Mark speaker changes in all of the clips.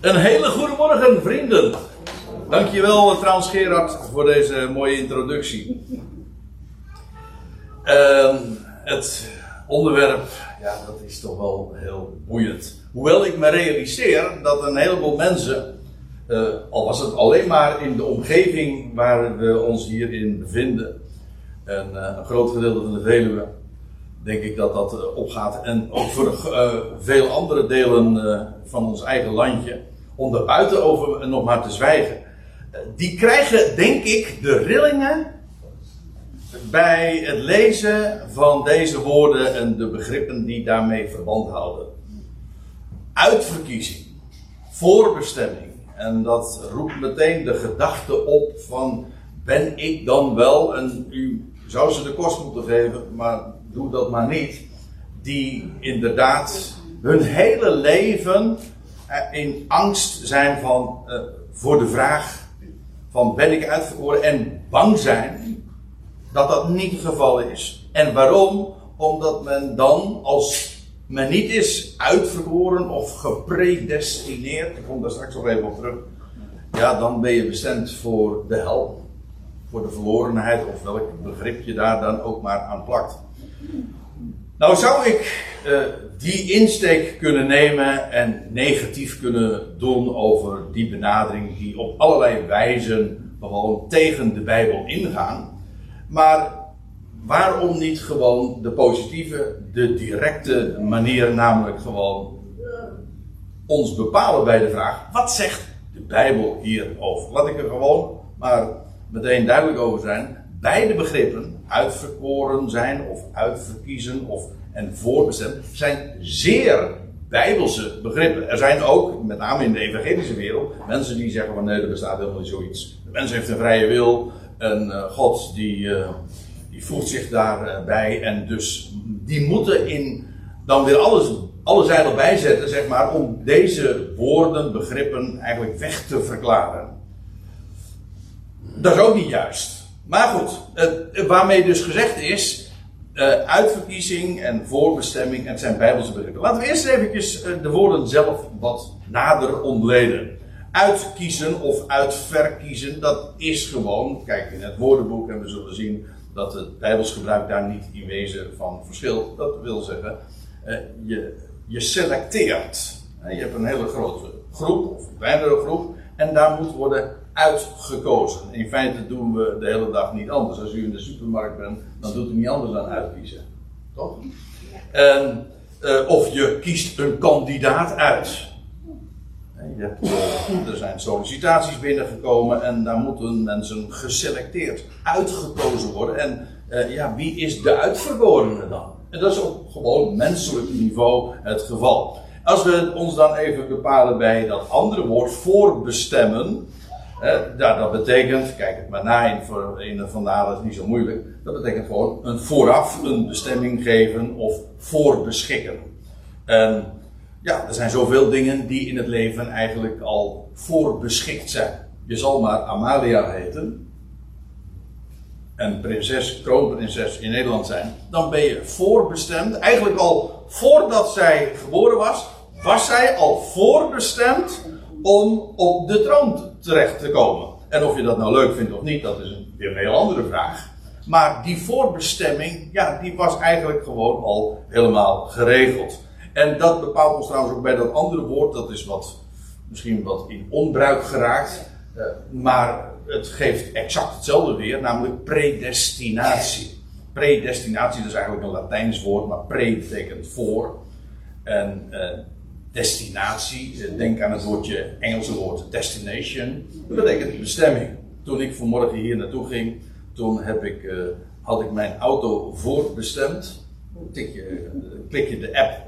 Speaker 1: Een hele goede morgen, vrienden. Dankjewel trouwens Gerard voor deze mooie introductie. Ehm, het onderwerp, ja, dat is toch wel heel boeiend. Hoewel ik me realiseer dat een heleboel mensen, eh, al was het alleen maar in de omgeving waar we ons hierin bevinden, en, eh, een groot gedeelte van de Veluwe, denk ik dat dat eh, opgaat. En ook voor veel andere delen van ons eigen landje, om daar buiten over nog maar te zwijgen. Eh, die krijgen, denk ik, de rillingen bij het lezen van deze woorden en de begrippen die daarmee verband houden. Uitverkiezing, voorbestemming. En dat roept meteen de gedachte op van ben ik dan wel, en u zou ze de kost moeten geven, maar doe dat maar niet, die inderdaad hun hele leven in angst zijn van, eh, voor de vraag van ben ik uitverkoren en bang zijn dat dat niet het geval is. En waarom? Omdat men dan, als men niet is uitverkoren of gepredestineerd, ik kom daar straks nog even op terug, ja, dan ben je bestemd voor de hel, voor de verlorenheid of welk begrip je daar dan ook maar aan plakt. Nou zou ik eh, die insteek kunnen nemen en negatief kunnen doen over die benadering die op allerlei wijzen gewoon tegen de Bijbel ingaan. Maar waarom niet gewoon de positieve, de directe manier, namelijk gewoon ons bepalen bij de vraag: wat zegt de Bijbel hierover? Laat ik er gewoon maar meteen duidelijk over zijn. Beide begrippen, uitverkoren zijn of uitverkiezen of en voorbestemd, zijn zeer bijbelse begrippen. Er zijn ook, met name in de evangelische wereld, mensen die zeggen van nee, er bestaat helemaal niet zoiets. De mens heeft een vrije wil en uh, God die, uh, die voegt zich daarbij en dus die moeten in dan weer alles, alle zeilen bijzetten, zeg maar, om deze woorden, begrippen eigenlijk weg te verklaren. Dat is ook niet juist. Maar goed, uh, waarmee dus gezegd is, uh, uitverkiezing en voorbestemming, het zijn bijbelse begrippen. Laten we eerst eventjes uh, de woorden zelf wat nader ontleden. Uitkiezen of uitverkiezen, dat is gewoon, kijk in het woordenboek en we zullen zien dat het bijbelsgebruik daar niet in wezen van verschilt. Dat wil zeggen, uh, je, je selecteert. je hebt een hele grote groep, of een kleinere groep, en daar moet worden uitgekozen. In feite doen we de hele dag niet anders. Als u in de supermarkt bent, dan doet u niet anders dan uitkiezen. Toch? En, uh, of je kiest een kandidaat uit. Uh, er zijn sollicitaties binnengekomen en daar moeten mensen geselecteerd, uitgekozen worden. En uh, ja, wie is de uitverkorene dan? En dat is op gewoon menselijk niveau het geval. Als we ons dan even bepalen bij dat andere woord, voorbestemmen. Ja, dat betekent, kijk het maar na in, van de is niet zo moeilijk. Dat betekent gewoon een vooraf een bestemming geven of voorbeschikken. En ja, er zijn zoveel dingen die in het leven eigenlijk al voorbeschikt zijn. Je zal maar Amalia heten. En prinses, kroonprinses in Nederland zijn. Dan ben je voorbestemd. Eigenlijk al voordat zij geboren was, was zij al voorbestemd om op de troon terecht te komen. En of je dat nou leuk vindt of niet, dat is weer een heel andere vraag. Maar die voorbestemming, ja, die was eigenlijk gewoon al helemaal geregeld. En dat bepaalt ons trouwens ook bij dat andere woord, dat is wat, misschien wat in onbruik geraakt. Uh, maar het geeft exact hetzelfde weer, namelijk predestinatie. Predestinatie, dat is eigenlijk een Latijns woord, maar pre betekent voor. En uh, destinatie. Denk aan het woordje, Engelse woord destination. Dat betekent bestemming. Toen ik vanmorgen hier naartoe ging, toen heb ik, uh, had ik mijn auto voorbestemd. Tik je, klik je de app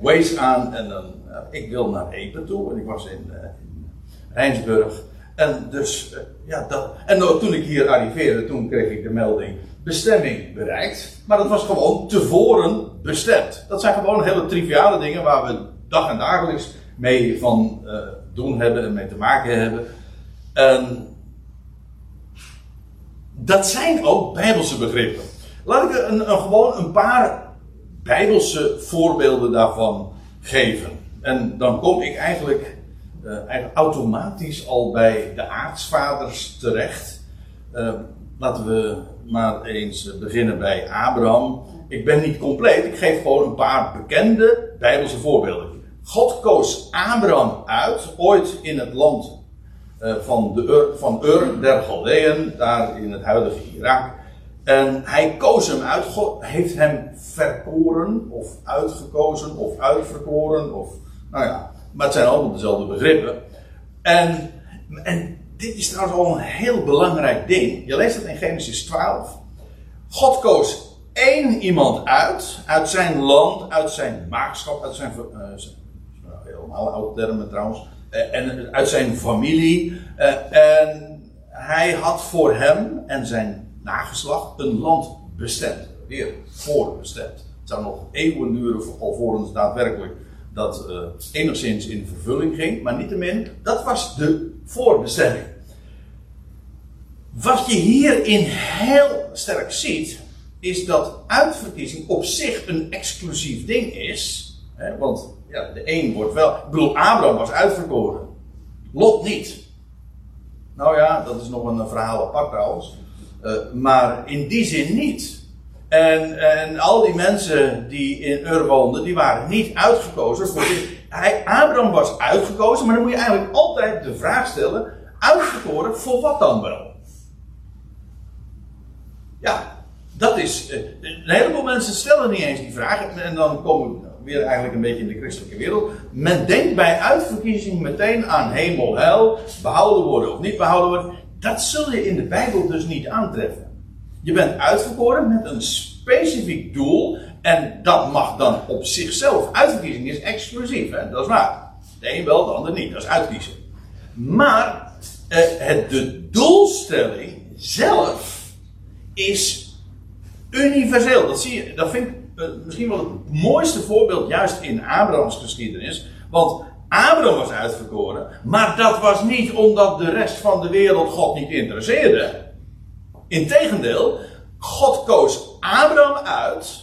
Speaker 1: Waze aan en dan, ik wil naar Epen toe. En ik was in, uh, in Rijnsburg. En dus, ja, dat. En toen ik hier arriveerde, toen kreeg ik de melding bestemming bereikt. Maar dat was gewoon tevoren bestemd. Dat zijn gewoon hele triviale dingen waar we dag en dagelijks mee van uh, doen hebben en mee te maken hebben. Um, dat zijn ook bijbelse begrippen. Laat ik een, een, gewoon een paar bijbelse voorbeelden daarvan geven. En dan kom ik eigenlijk uh, eigenlijk automatisch al bij de aartsvaders terecht. Uh, laten we maar eens beginnen bij Abraham. Ik ben niet compleet, ik geef gewoon een paar bekende Bijbelse voorbeelden. God koos Abraham uit, ooit in het land uh, van, de Ur, van Ur der Galdeën, daar in het huidige Irak. En hij koos hem uit, God heeft hem verkoren, of uitgekozen, of uitverkoren, of, nou ja, maar het zijn allemaal dezelfde begrippen. En, en dit is trouwens al een heel belangrijk ding. Je leest het in Genesis 12. God koos één iemand uit, uit zijn land, uit zijn maagschap, uit zijn, uh, helemaal oude termen trouwens, uh, en uit zijn familie. Uh, en hij had voor hem en zijn nageslacht een land bestemd. Weer voorbestemd. Het zou nog eeuwen duren alvorens daadwerkelijk dat uh, enigszins in vervulling ging, maar niettemin, dat was de voorbestemming. Wat je hierin heel sterk ziet, is dat uitverkiezing op zich een exclusief ding is. Hè, want ja, de een wordt wel. Ik bedoel, Abraham was uitverkoren. Lot niet. Nou ja, dat is nog een verhaal apart trouwens. Uh, maar in die zin niet. En, en al die mensen die in Ur woonden, die waren niet uitgekozen voor. Hij, Abraham was uitgekozen, maar dan moet je eigenlijk altijd de vraag stellen: uitgekoren voor wat dan wel? Ja, dat is. Eh, een heleboel mensen stellen niet eens die vraag. En dan komen weer eigenlijk een beetje in de christelijke wereld. Men denkt bij uitverkiezing meteen aan hemel, hel, behouden worden of niet behouden worden. Dat zul je in de Bijbel dus niet aantreffen. Je bent uitverkoren met een specifiek doel. En dat mag dan op zichzelf. Uitverkiezing is exclusief, hè? dat is waar. De een wel, de ander niet. Dat is uitkiezen. Maar eh, de doelstelling zelf is universeel. Dat, zie je, dat vind ik misschien wel het mooiste voorbeeld juist in Abrahams geschiedenis. Want Abraham was uitverkoren, maar dat was niet omdat de rest van de wereld God niet interesseerde. Integendeel, God koos Abraham uit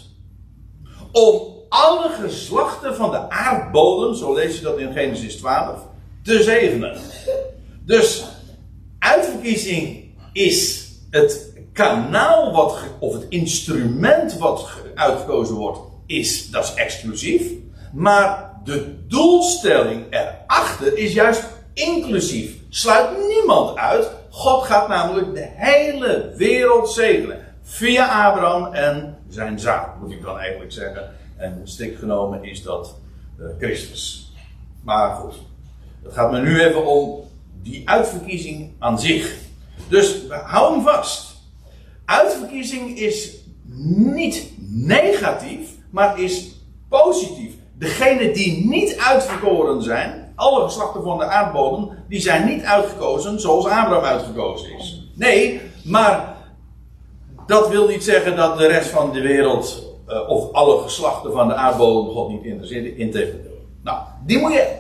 Speaker 1: om alle geslachten van de aardbodem, zo lees je dat in Genesis 12, te zegenen. Dus uitverkiezing is het kanaal wat, of het instrument wat uitgekozen wordt, is, dat is exclusief. Maar de doelstelling erachter is juist inclusief. Sluit niemand uit. God gaat namelijk de hele wereld zegenen. Via Abraham en zijn zaak, moet ik dan eigenlijk zeggen. En stik genomen is dat uh, Christus. Maar goed, het gaat me nu even om die uitverkiezing aan zich. Dus hou hem vast. Uitverkiezing is niet negatief, maar is positief. Degenen die niet uitverkoren zijn, alle geslachten van de aardbodem, die zijn niet uitgekozen zoals Abraham uitgekozen is. Nee, maar dat wil niet zeggen dat de rest van de wereld, uh, of alle geslachten van de aardbodem God niet interesseert. Integendeel. Nou, die moet je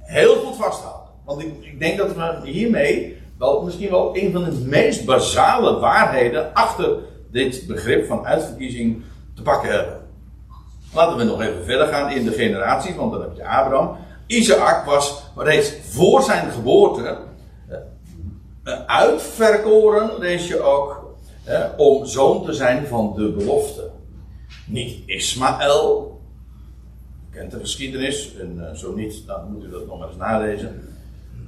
Speaker 1: heel goed vasthouden. Want ik, ik denk dat we hiermee wel misschien wel een van de meest basale waarheden achter dit begrip van uitverkiezing te pakken hebben. Laten we nog even verder gaan in de generatie, want dan heb je Abraham. Isaac was reeds voor zijn geboorte uh, uitverkoren, lees je ook, om zoon te zijn van de belofte. Niet Ismaël, kent de geschiedenis, en uh, zo niet, dan moet u dat nog maar eens nalezen.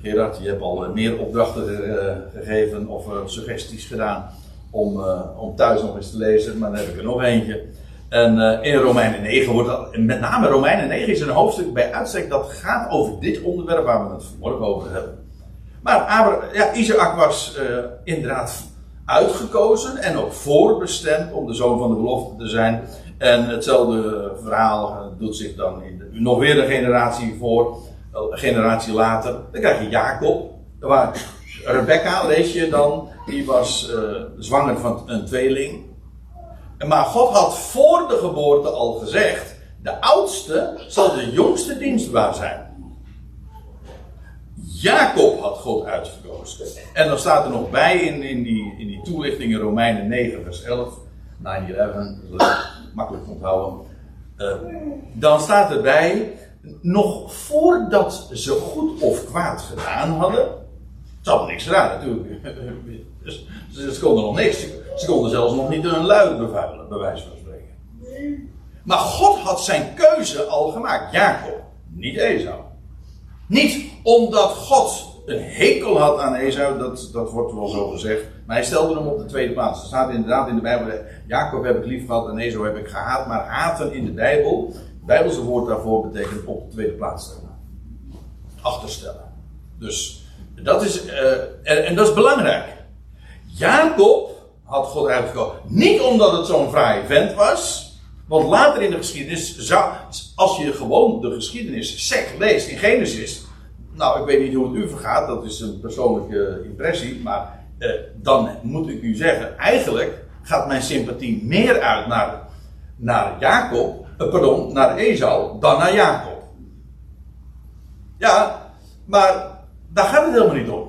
Speaker 1: Gerard, je hebt al meer opdrachten gegeven of suggesties gedaan om, om thuis nog eens te lezen, maar dan heb ik er nog eentje. En in Romeinen 9 wordt met name Romeinen 9 is een hoofdstuk bij uitstek dat gaat over dit onderwerp waar we het vanmorgen over hebben. Maar Abraham, ja, Isaac was inderdaad uitgekozen en ook voorbestemd om de zoon van de belofte te zijn. En hetzelfde verhaal doet zich dan in de, nog weer een generatie voor, een generatie later. Dan krijg je Jacob. Waar Rebecca, lees je dan, die was uh, zwanger van een tweeling. Maar God had voor de geboorte al gezegd: de oudste zal de jongste dienstbaar zijn. Jacob had God uitgekozen. En dan staat er nog bij in, in, die, in die toelichting in Romeinen 9, vers 11, 9-11, makkelijk onthouden. Uh, dan staat erbij nog voordat ze goed of kwaad gedaan hadden. Ze hadden niks gedaan natuurlijk. Dus, ze konden nog niks. Ze konden zelfs nog niet een luid bevuilen, bij wijze van spreken. Maar God had zijn keuze al gemaakt. Jacob, niet Esau. Niet omdat God een hekel had aan Esau, dat, dat wordt wel zo gezegd. Maar hij stelde hem op de tweede plaats. Er staat inderdaad in de Bijbel: Jacob heb ik lief gehad en Esau heb ik gehaat. Maar haten in de Bijbel, Bijbelse woord daarvoor betekent op de tweede plaats stellen. Achterstellen. Dus dat is, uh, en, dat is belangrijk. Jacob had God uitgekozen. Niet omdat het zo'n fraai vent was. Want later in de geschiedenis, als je gewoon de geschiedenis sec leest in Genesis. Nou, ik weet niet hoe het u vergaat, dat is een persoonlijke impressie. Maar eh, dan moet ik u zeggen, eigenlijk gaat mijn sympathie meer uit naar, naar Jacob, eh, pardon, naar Esau, dan naar Jacob. Ja, maar daar gaat het helemaal niet om.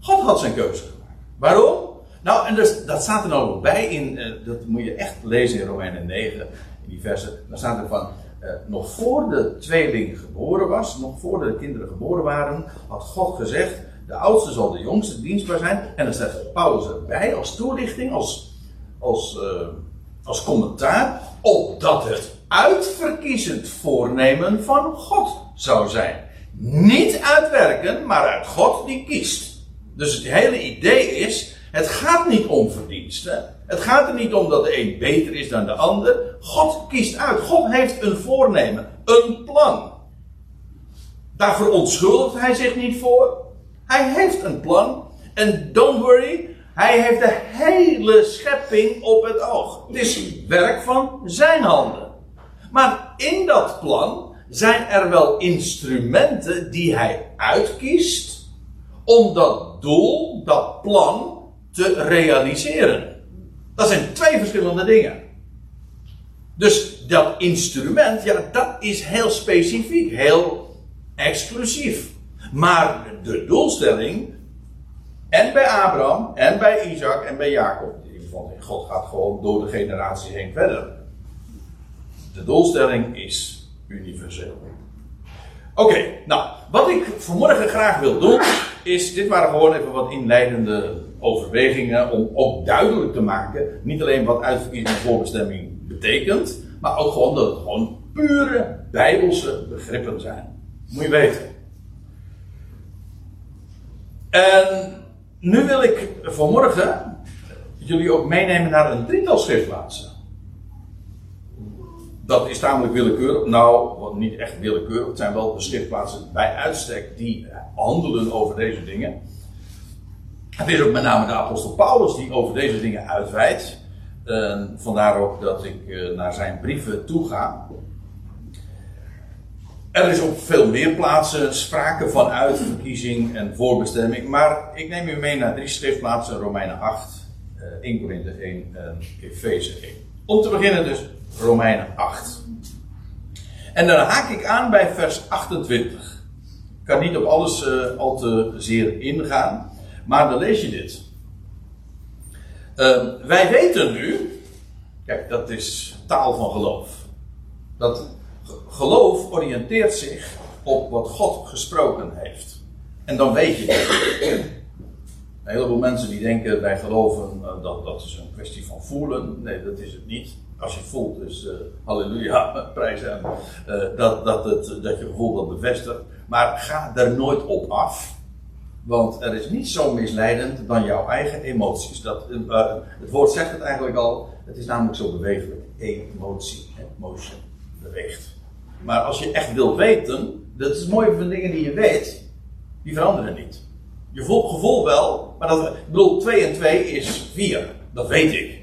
Speaker 1: God had zijn keuze gemaakt. Waarom? Nou, en dus, dat staat er nou bij in, uh, dat moet je echt lezen in Romeinen 9, in die versen. Dan staat er van, uh, nog voor de tweeling geboren was, nog voor de kinderen geboren waren, had God gezegd, de oudste zal de jongste dienstbaar zijn. En dan staat Paulus erbij als toelichting, als, als, als commentaar, opdat het uitverkiezend voornemen van God zou zijn. Niet uitwerken, maar uit God die kiest. Dus het hele idee is, het gaat niet om verdiensten. Het gaat er niet om dat de een beter is dan de ander. God kiest uit. God heeft een voornemen, een plan. Daar verontschuldigt hij zich niet voor. Hij heeft een plan. En don't worry, hij heeft de hele schepping op het oog. Het is werk van zijn handen. Maar in dat plan zijn er wel instrumenten die hij uitkiest om dat doel, dat plan, te realiseren. Dat zijn twee verschillende dingen. Dus dat instrument, ja, dat is heel specifiek, heel exclusief. Maar de doelstelling, en bij Abraham, en bij Isaac, en bij Jacob, God gaat gewoon door de generaties heen verder. De doelstelling is universeel. Oké, nou, wat ik vanmorgen graag wil doen, is, dit waren gewoon even wat inleidende overwegingen om ook duidelijk te maken, niet alleen wat uitverkiezing en voorbestemming betekent, maar ook gewoon dat het gewoon pure bijbelse begrippen zijn. Moet je weten. En nu wil ik vanmorgen jullie ook meenemen naar een drietal schriftplaatsen. Dat is tamelijk willekeurig. Nou, niet echt willekeurig. Het zijn wel de schriftplaatsen bij uitstek die handelen over deze dingen. Het is ook met name de apostel Paulus die over deze dingen uitwijdt. Uh, vandaar ook dat ik uh, naar zijn brieven toe ga. Er is op veel meer plaatsen sprake van uitverkiezing en voorbestemming. Maar ik neem u mee naar drie schriftplaatsen: Romeinen 8, uh, 1 Korinthe 1 en Efeze 1. Om te beginnen dus Romeinen 8. En dan haak ik aan bij vers 28. Ik kan niet op alles uh, al te zeer ingaan. Maar dan lees je dit. Uh, wij weten nu, kijk, dat is taal van geloof. Dat geloof oriënteert zich op wat God gesproken heeft. En dan weet je het. Een heleboel mensen die denken bij geloven uh, dat dat is een kwestie van voelen. Nee, dat is het niet. Als je voelt, dus uh, halleluja, prijs hem. Uh, dat, dat, het, dat je gevoel dat bevestigt. Maar ga er nooit op af. Want er is niet zo misleidend dan jouw eigen emoties. Dat, uh, het woord zegt het eigenlijk al. Het is namelijk zo bewegelijk. Emotie. Motion. Beweegt. Maar als je echt wilt weten. Dat is het mooie van dingen die je weet. Die veranderen niet. Je voelt gevoel wel. Maar dat, ik bedoel, 2 en 2 is 4. Dat weet ik.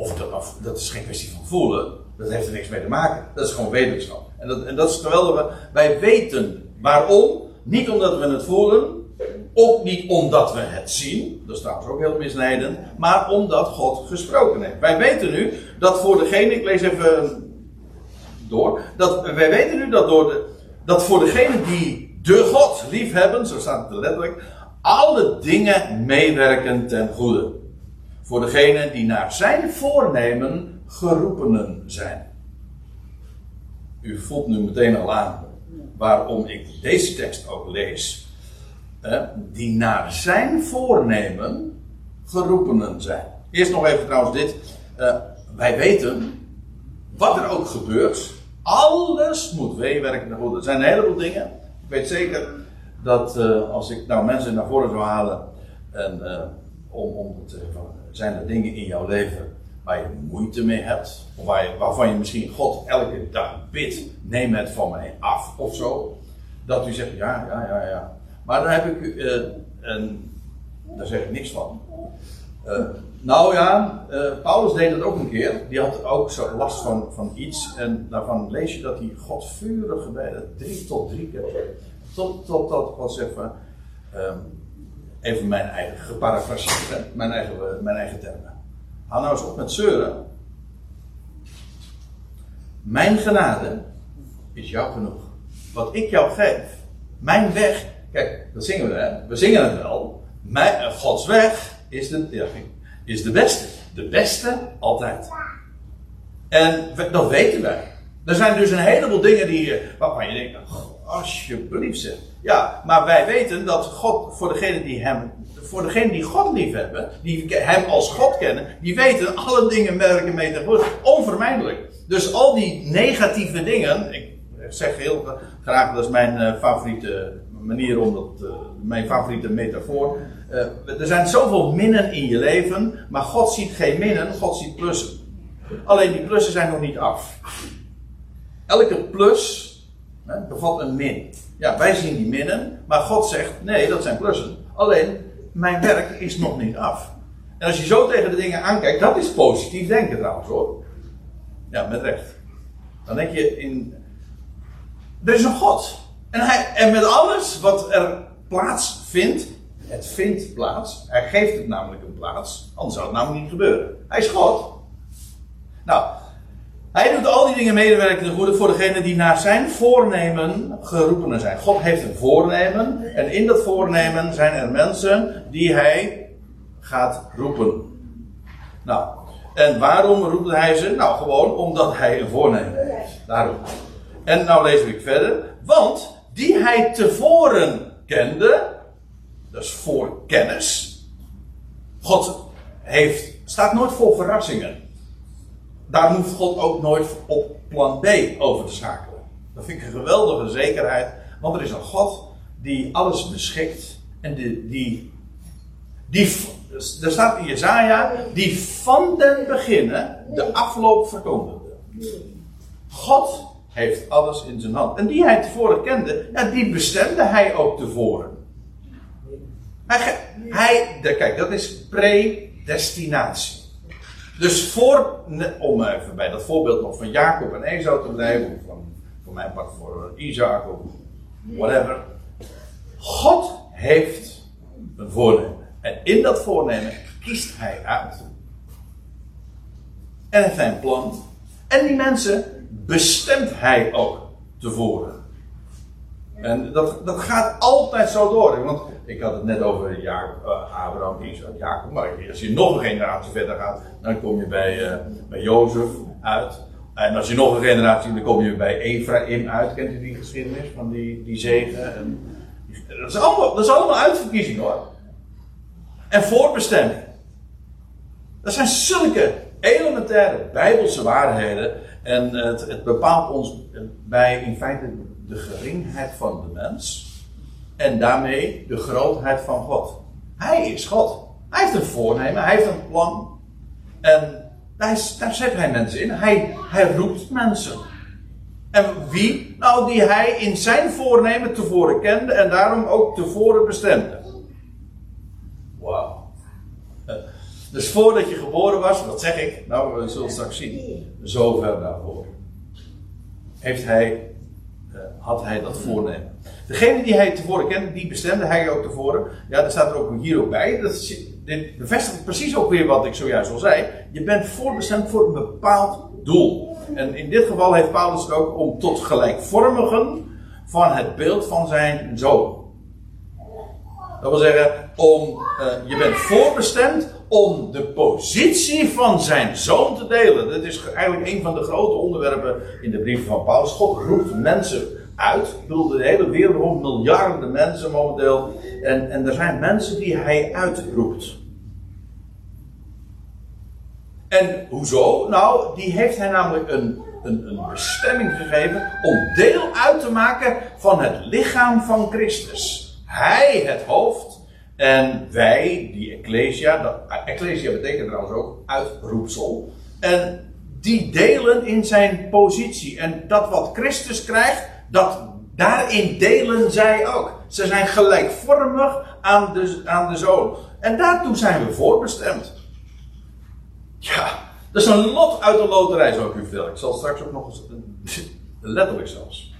Speaker 1: Of dat, is geen kwestie van voelen. Dat heeft er niks mee te maken. Dat is gewoon wetenschap. En dat, en dat is we, wij weten waarom. Niet omdat we het voelen, ook niet omdat we het zien, dat is trouwens ook heel misleidend, maar omdat God gesproken heeft. Wij weten nu dat voor degene, ik lees even door, dat wij weten nu dat, door de, dat voor degene die de God lief hebben, zo staat het letterlijk, alle dingen meewerken ten goede. Voor degene die naar zijn voornemen geroepenen zijn. u voelt nu meteen al aan waarom ik deze tekst ook lees. die naar zijn voornemen geroepenen zijn. Eerst nog even trouwens dit. Eh, wij weten, wat er ook gebeurt, alles moet meewerken naar goed. Er zijn een heleboel dingen. Ik weet zeker dat uh, als ik nou mensen naar voren zou halen en uh, om, om te zeggen, zijn er dingen in jouw leven waar je moeite mee hebt, of waar je, waarvan je misschien God elke dag bidt, neem het van mij af of zo, dat u zegt ja, ja, ja, ja. Maar dan heb ik en daar zeg ik niks van. nou ja, Paulus deed dat ook een keer. Die had ook zo last van, van iets. En daarvan lees je dat hij God vurig gebeden. Drie tot drie keer. Tot, tot dat was even, even mijn eigen geparafraseerd, mijn eigen, mijn eigen termen. Hou nou eens op met zeuren. Mijn genade is jou genoeg. Wat ik jou geef, mijn weg. Kijk, dat zingen we, hè? We zingen het wel. Mijn, eh, Gods weg is de, ja, is de beste. De beste altijd. En dat weten wij. Er zijn dus een heleboel dingen die, waarvan je denkt, Alsjeblieft zeg. Ja, maar wij weten dat God, voor degenen die hem, voor degenen die God lief hebben, die hem als God kennen, die weten alle dingen werken mee te goed. Onvermijdelijk. Dus al die negatieve dingen, ik zeg heel graag, dat is mijn uh, favoriete manier om dat, uh, mijn favoriete metafoor. Uh, er zijn zoveel minnen in je leven, maar God ziet geen minnen, God ziet plussen. Alleen die plussen zijn nog niet af. Elke plus Hè, bevat een min. Ja, wij zien die minnen, maar God zegt: nee, dat zijn plussen. Alleen, mijn werk is nog niet af. En als je zo tegen de dingen aankijkt, dat is positief denken trouwens hoor. Ja, met recht. Dan denk je in. Er is een God. En, hij, en met alles wat er plaatsvindt, het vindt plaats. Hij geeft het namelijk een plaats, anders zou het namelijk niet gebeuren. Hij is God. Nou, hij doet al die dingen medewerkende goede voor degenen die naar zijn voornemen geroepenen zijn. God heeft een voornemen en in dat voornemen zijn er mensen die hij gaat roepen. Nou, en waarom roept hij ze? Nou, gewoon omdat hij een voornemen heeft. Daarom. En nou lees ik verder. Want die hij tevoren kende, dus voor kennis. God heeft, staat nooit voor verrassingen daar hoeft God ook nooit op plan B over te schakelen. Dat vind ik een geweldige zekerheid. Want er is een God die alles beschikt. En die, die, die er staat in Jezaja, die van den beginnen de afloop verkondigde. God heeft alles in zijn hand. En die hij tevoren kende, die bestemde hij ook tevoren. Hij, hij, kijk, dat is predestinatie. Dus voor, om even bij dat voorbeeld nog van Jacob en Esau te blijven, of van, voor mijn part voor Isaac of whatever. God heeft een voornemen. En in dat voornemen kiest hij uit. En een plan. En die mensen bestemt hij ook tevoren. En dat, dat gaat altijd zo door. Want ik had het net over Jacob, uh, Abraham, Isaac, Jacob. Maar als je nog een generatie verder gaat, dan kom je bij, uh, bij Jozef uit. En als je nog een generatie, dan kom je bij Ephraim uit. Kent u die geschiedenis van die, die zegen? En, dat, is allemaal, dat is allemaal uitverkiezing hoor. En voorbestemming. Dat zijn zulke elementaire bijbelse waarheden. En het, het bepaalt ons bij in feite de geringheid van de mens. En daarmee de grootheid van God. Hij is God. Hij heeft een voornemen, hij heeft een plan. En daar, zet hij mensen in. Hij, hij roept mensen. En wie? Nou, die hij in zijn voornemen tevoren kende en daarom ook tevoren bestemde. Wauw. Dus voordat je geboren was, wat zeg ik? Nou, we zullen straks zien. Zover daarvoor. Heeft hij eh, had hij dat voornemen. Degene die hij tevoren kende, die bestemde hij ook tevoren. Ja, daar staat er ook hier ook bij. Dat dit bevestigt precies ook weer wat ik zojuist al zei. Je bent voorbestemd voor een bepaald doel. En in dit geval heeft Paulus het ook om tot gelijkvormigen van het beeld van zijn zoon. Dat wil zeggen, om, uh, je bent voorbestemd om de positie van zijn zoon te delen. Dat is eigenlijk een van de grote onderwerpen in de brieven van Paulus. God roept mensen uit. Ik bedoel, de hele wereld rond miljarden mensen momenteel. En, en er zijn mensen die hij uitroept. En hoezo? Nou, die heeft hij namelijk een, een, een bestemming gegeven om deel uit te maken van het lichaam van Christus. Hij het hoofd en wij, die Ecclesia, dat, Ecclesia betekent trouwens ook uitroepsel. En die delen in zijn positie. En dat wat Christus krijgt, dat, daarin delen zij ook. Ze zijn gelijkvormig aan de, aan de zoon. En daartoe zijn we voorbestemd. Ja, dat is een lot uit de loterij, zou ik u vertellen. Ik zal straks ook nog eens. Letterlijk zelfs.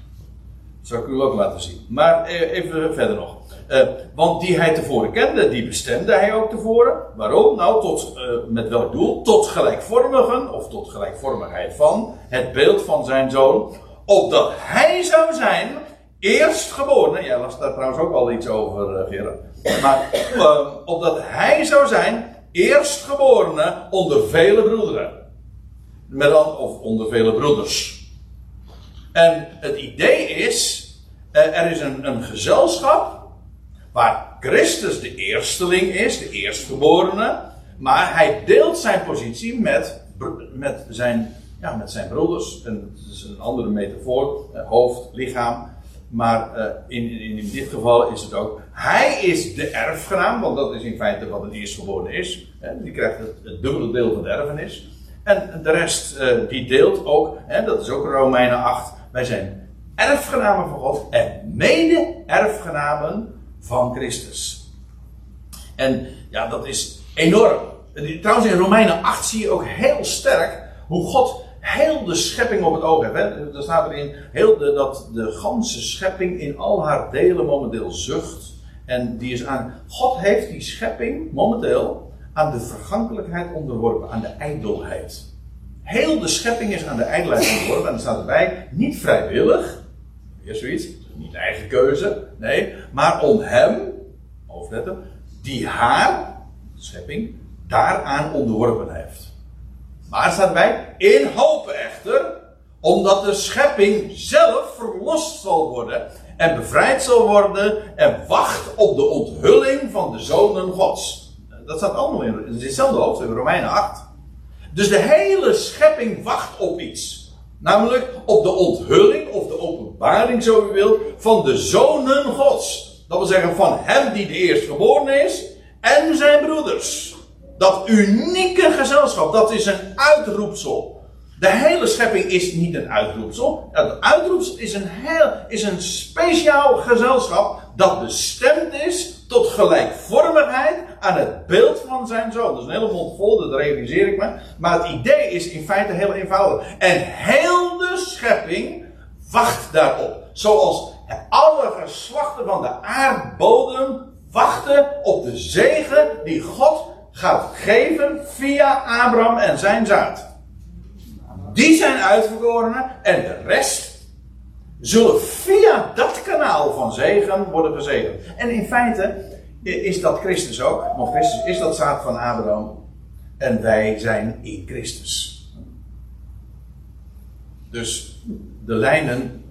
Speaker 1: Dat zal ik u ook laten zien. Maar eh, even verder nog. Uh, want die hij tevoren kende, die bestemde hij ook tevoren. Waarom? Nou, tot, uh, met welk doel? Tot gelijkvormigen, of tot gelijkvormigheid van het beeld van zijn zoon. Opdat hij zou zijn eerstgeboren. Jij las daar trouwens ook al iets over, uh, Gerard. Maar opdat hij zou zijn eerstgeborene onder vele broederen. Met dan, of onder vele broeders. En het idee is, er is een, een gezelschap Waar Christus de eersteling is, de eerstgeborene. Maar hij deelt zijn positie met, met, zijn, ja, met zijn broeders. En dat is een andere metafoor, eh, hoofd, lichaam. Maar uh, in, in, dit geval is het ook. Hij is de erfgenaam, want dat is in feite wat een eerstgeborene is. Hè, die krijgt het, het, dubbele deel van de erfenis. En de rest uh, die deelt ook, hè, dat is ook Romeinen 8. Wij zijn erfgenamen van God en mede-erfgenamen van Christus. En ja, dat is enorm. Trouwens, in Romeinen 8 zie je ook heel sterk hoe God heel de schepping op het oog heeft. Hè? Daar staat erin heel de, dat de ganse schepping in al haar delen momenteel zucht. En die is aan. God heeft die schepping momenteel aan de vergankelijkheid onderworpen, aan de ijdelheid. Heel de schepping is aan de ijdelheid onderworpen. En er staat erbij, niet vrijwillig. Weer zoiets niet eigen keuze, nee, maar om hem, hoofdletter, die haar, schepping, daaraan onderworpen heeft. Maar staat erbij, in hoop echter, omdat de schepping zelf verlost zal worden en bevrijd zal worden en wacht op de onthulling van de zonen Gods. Dat staat allemaal in, hetzelfde hoofdstuk, in Romeinen 8. Dus de hele schepping wacht op iets. Namelijk op de onthulling of de openbaring, zo u wilt, van de zonen Gods. Dat wil zeggen van hem die de eerstgeborene is en zijn broeders. Dat unieke gezelschap, dat is een uitroepsel. De hele schepping is niet een uitroepsel. Het uitroepsel is een, heel, is een speciaal gezelschap dat bestemd is tot gelijkvormigheid aan het beeld van zijn zoon. Dat is een hele mond vol, dat realiseer ik me. Maar het idee is in feite heel eenvoudig. En heel de schepping wacht daarop. Zoals alle geslachten van de aardbodem wachten op de zegen die God gaat geven via Abraham en zijn zaad. Die zijn uitverkorenen en de rest zullen via dat kanaal van zegen worden gezegend. En in feite is dat Christus ook, want Christus is dat zaad van Abraham en wij zijn in Christus. Dus de lijnen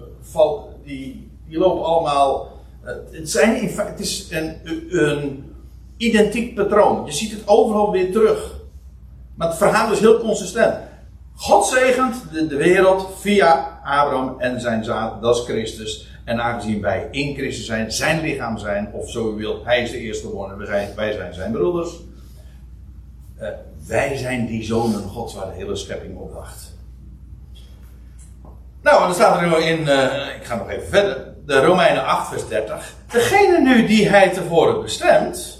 Speaker 1: die, die lopen allemaal. Het, zijn in feite, het is een, een identiek patroon. Je ziet het overal weer terug. Maar het verhaal is heel consistent. God zegent de, de, wereld via Abraham en zijn zaad, dat is Christus. En aangezien wij in Christus zijn, zijn lichaam zijn, of zo u wilt, hij is de eerste geworden, wij zijn, wij zijn zijn broeders. Uh, wij zijn die zonen Gods waar de hele schepping op wacht. Nou, en dan staat er nu in, uh, ik ga nog even verder, de Romeinen 8, vers 30. Degene nu die hij tevoren bestemt,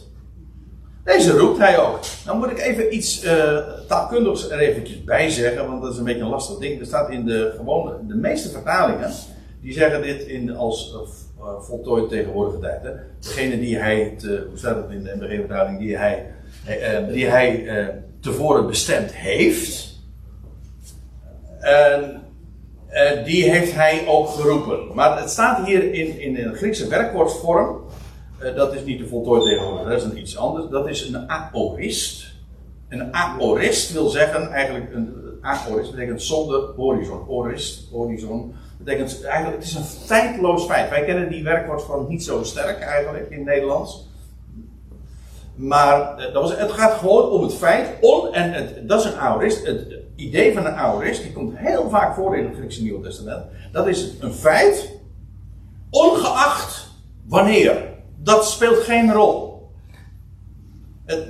Speaker 1: deze roept hij ook. Dan moet ik even iets uh, taalkundigs er eventjes bij zeggen, want dat is een beetje een lastig ding. Er staat in de gewone, de meeste vertalingen, die zeggen dit in als uh, voltooid tegenwoordige tijd. Hè. Degene die hij, te, hoe staat het in de MBG-vertaling, die hij, die hij tevoren bestemd heeft. Die heeft hij ook geroepen. Maar het staat hier in, in een Griekse werkwoordvorm eh, dat is niet de voltooid tegenwoordig, dat is een iets anders. Dat is een aorist. Een aorist wil zeggen, eigenlijk, een aorist betekent zonder horizon. Orist, horizon, betekent eigenlijk, het is een tijdloos feit. Wij kennen die werkwoord van niet zo sterk eigenlijk in het Nederlands. Maar dat was, het gaat gewoon om het feit, on, en dat is een aorist. Het idee van een aorist, die komt heel vaak voor in het Griekse Nieuwe Testament. Dat is een feit, ongeacht wanneer. Dat speelt geen rol. Het,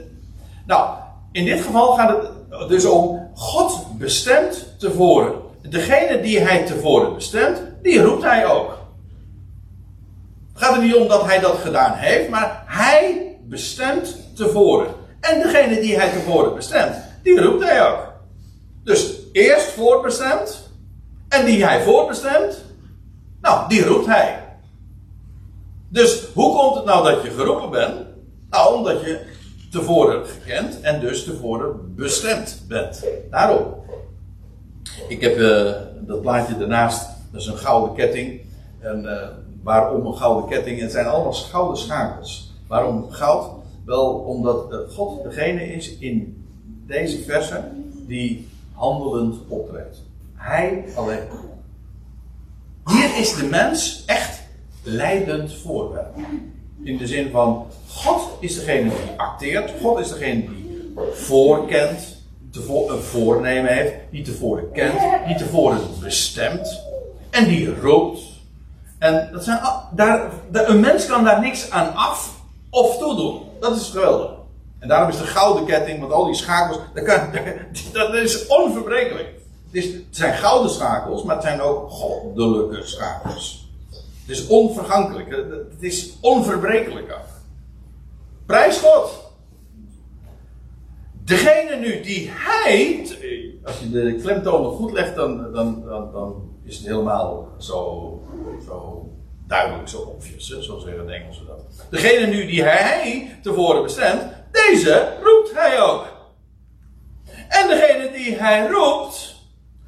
Speaker 1: nou, in dit geval gaat het dus om God bestemt tevoren. Degene die hij tevoren bestemt, die roept hij ook. Het gaat er niet om dat hij dat gedaan heeft, maar hij bestemt tevoren. En degene die hij tevoren bestemt, die roept hij ook. Dus eerst voorbestemd, en die hij voorbestemt, nou, die roept hij. Dus hoe komt het nou dat je geroepen bent? Nou, omdat je tevoren gekend en dus tevoren bestemd bent. Daarom. Ik heb uh, dat plaatje daarnaast, dat is een gouden ketting. En uh, waarom een gouden ketting? Het zijn allemaal gouden schakels. Waarom goud? Wel omdat uh, God degene is in deze versen die handelend optreedt. Hij alleen. Hier is de mens echt leidend voorwerp. In de zin van, God is degene die acteert, God is degene die voorkent, tevoren een voornemen heeft, die tevoren kent, die tevoren bestemt en die roept. En dat zijn, daar, een mens kan daar niks aan af of toedoen. Dat is geweldig. En daarom is de gouden ketting, want al die schakels, dat, kan, dat is onverbrekelijk. Het zijn gouden schakels, maar het zijn ook goddelijke schakels. Het is onvergankelijk. Het is onverbrekelijk ook. Prijs God. Degene nu die hij, als je de klemtonen goed legt, dan, dan, dan, dan is het helemaal zo, zo duidelijk, zo obvious, zo zeggen de Engelsen dat. Degene nu die hij tevoren bestemt, deze roept hij ook. En degene die hij roept,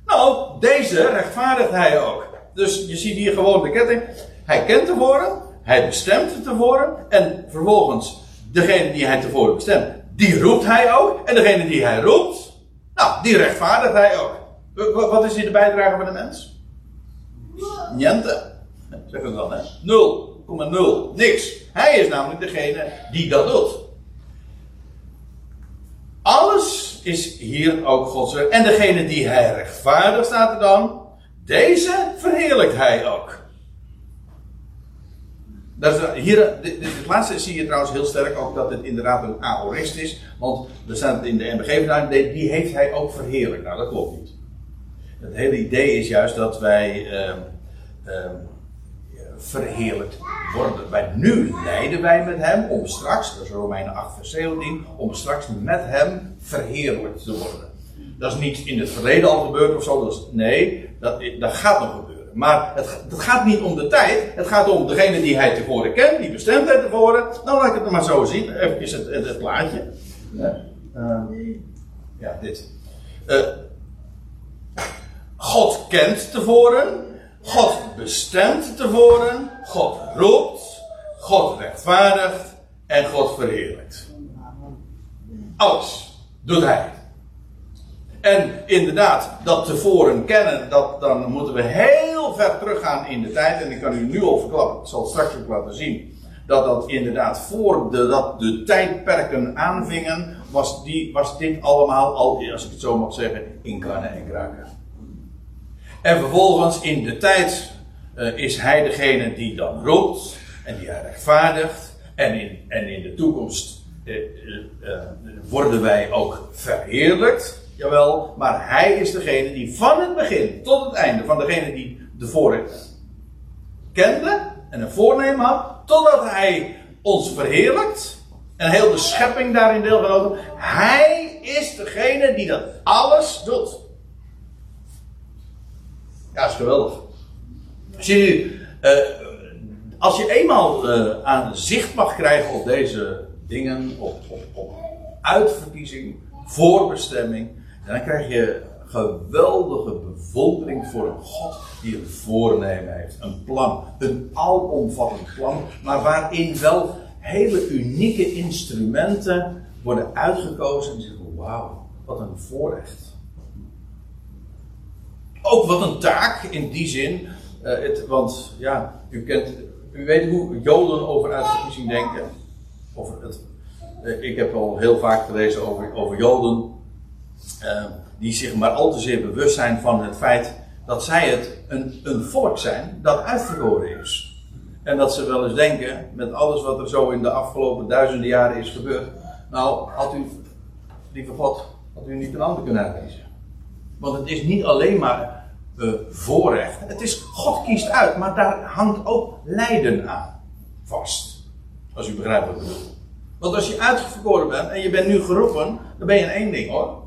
Speaker 1: nou, deze rechtvaardigt hij ook. Dus je ziet hier gewoon de ketting. Hij kent tevoren, hij bestemt tevoren, en vervolgens degene die hij tevoren bestemt, die roept hij ook. En degene die hij roept, nou, die rechtvaardigt hij ook. Wat is hier de bijdrage van de mens? Niente. Zeg het dan, hè? 0,0. Niks. Hij is namelijk degene die dat doet. Alles is hier ook Gods. En degene die hij rechtvaardigt, staat er dan. Deze verheerlijkt hij ook. Dat is, hier, dit, dit, laatste zie je trouwens heel sterk ook dat het inderdaad een aorist is. Want er staat in de NBG die, heeft hij ook verheerlijkt. Nou, dat klopt niet. Het hele idee is juist dat wij uh, uh, verheerlijkt worden. Wij, nu lijden wij met hem om straks, dat is Romeinen 8 vers 17, om straks met hem verheerlijkt te worden. Dat is niet in het verleden al gebeurd of zo. Dat is, nee, dat, dat gaat nog gebeuren. Maar het, het, gaat niet om de tijd. Het gaat om degene die hij tevoren kent, die bestemd hij tevoren. Nou, laat ik het maar zo zien. Even het, het, plaatje. Ja, ja dit. Uh, God kent tevoren. God bestemt tevoren. God roept. God rechtvaardigt. En God verheerlijkt. Alles doet hij. En inderdaad, dat tevoren kennen, dat, dan moeten we heel ver teruggaan in de tijd. En ik kan u nu al verklappen, ik zal straks ook laten zien. Dat dat inderdaad voor de, dat de tijdperken aanvingen, was, die, was dit allemaal al, als ik het zo mag zeggen, in kannen en kruiken. En vervolgens in de tijd uh, is hij degene die dan roept en die hij rechtvaardigt. En in, en in de toekomst uh, uh, worden wij ook verheerlijkt. Jawel, maar hij is degene die van het begin tot het einde, van degene die de vorige kende en een voornemen had, totdat hij ons verheerlijkt en heel de schepping daarin deelgenomen. Hij is degene die dat alles doet. Ja, is geweldig. Zie je, uh, als je eenmaal uh, aan zicht mag krijgen op deze dingen, op, op, op uitverkiezing, voorbestemming, dan krijg je geweldige bewondering voor een God die een voornemen heeft. Een plan. Een alomvattend plan. Maar waarin wel hele unieke instrumenten worden uitgekozen. En zeggen: wauw, wat een voorrecht. Ook wat een taak in die zin. Uh, het, want ja, u, kent, u weet hoe Joden over uitverkiezing denken. Over het, uh, ik heb al heel vaak gelezen over, over Joden. Uh, die zich maar al te zeer bewust zijn van het feit dat zij het een, een volk zijn dat uitverkoren is. En dat ze wel eens denken, met alles wat er zo in de afgelopen duizenden jaren is gebeurd. Nou, had u, lieve God, had u niet een ander kunnen uitkiezen. Want het is niet alleen maar uh, voorrecht. Het is, God kiest uit, maar daar hangt ook lijden aan vast. Als u begrijpt wat ik bedoel. Want als je uitverkoren bent en je bent nu geroepen, dan ben je in één ding hoor.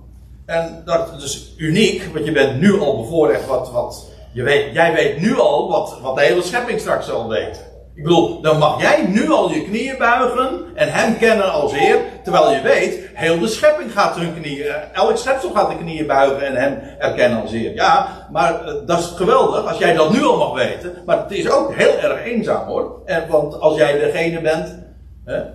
Speaker 1: En dat is uniek, want je bent nu al bevoorrecht wat, wat je weet, jij weet nu al wat, wat de hele schepping straks zal weten. Ik bedoel, dan mag jij nu al je knieën buigen en hem kennen als Heer, terwijl je weet, heel de schepping gaat hun knieën, eh, elk schepsel gaat de knieën buigen en hem erkennen als Heer. Ja, maar eh, dat is geweldig als jij dat nu al mag weten, maar het is ook heel erg eenzaam hoor. En, want als jij degene bent,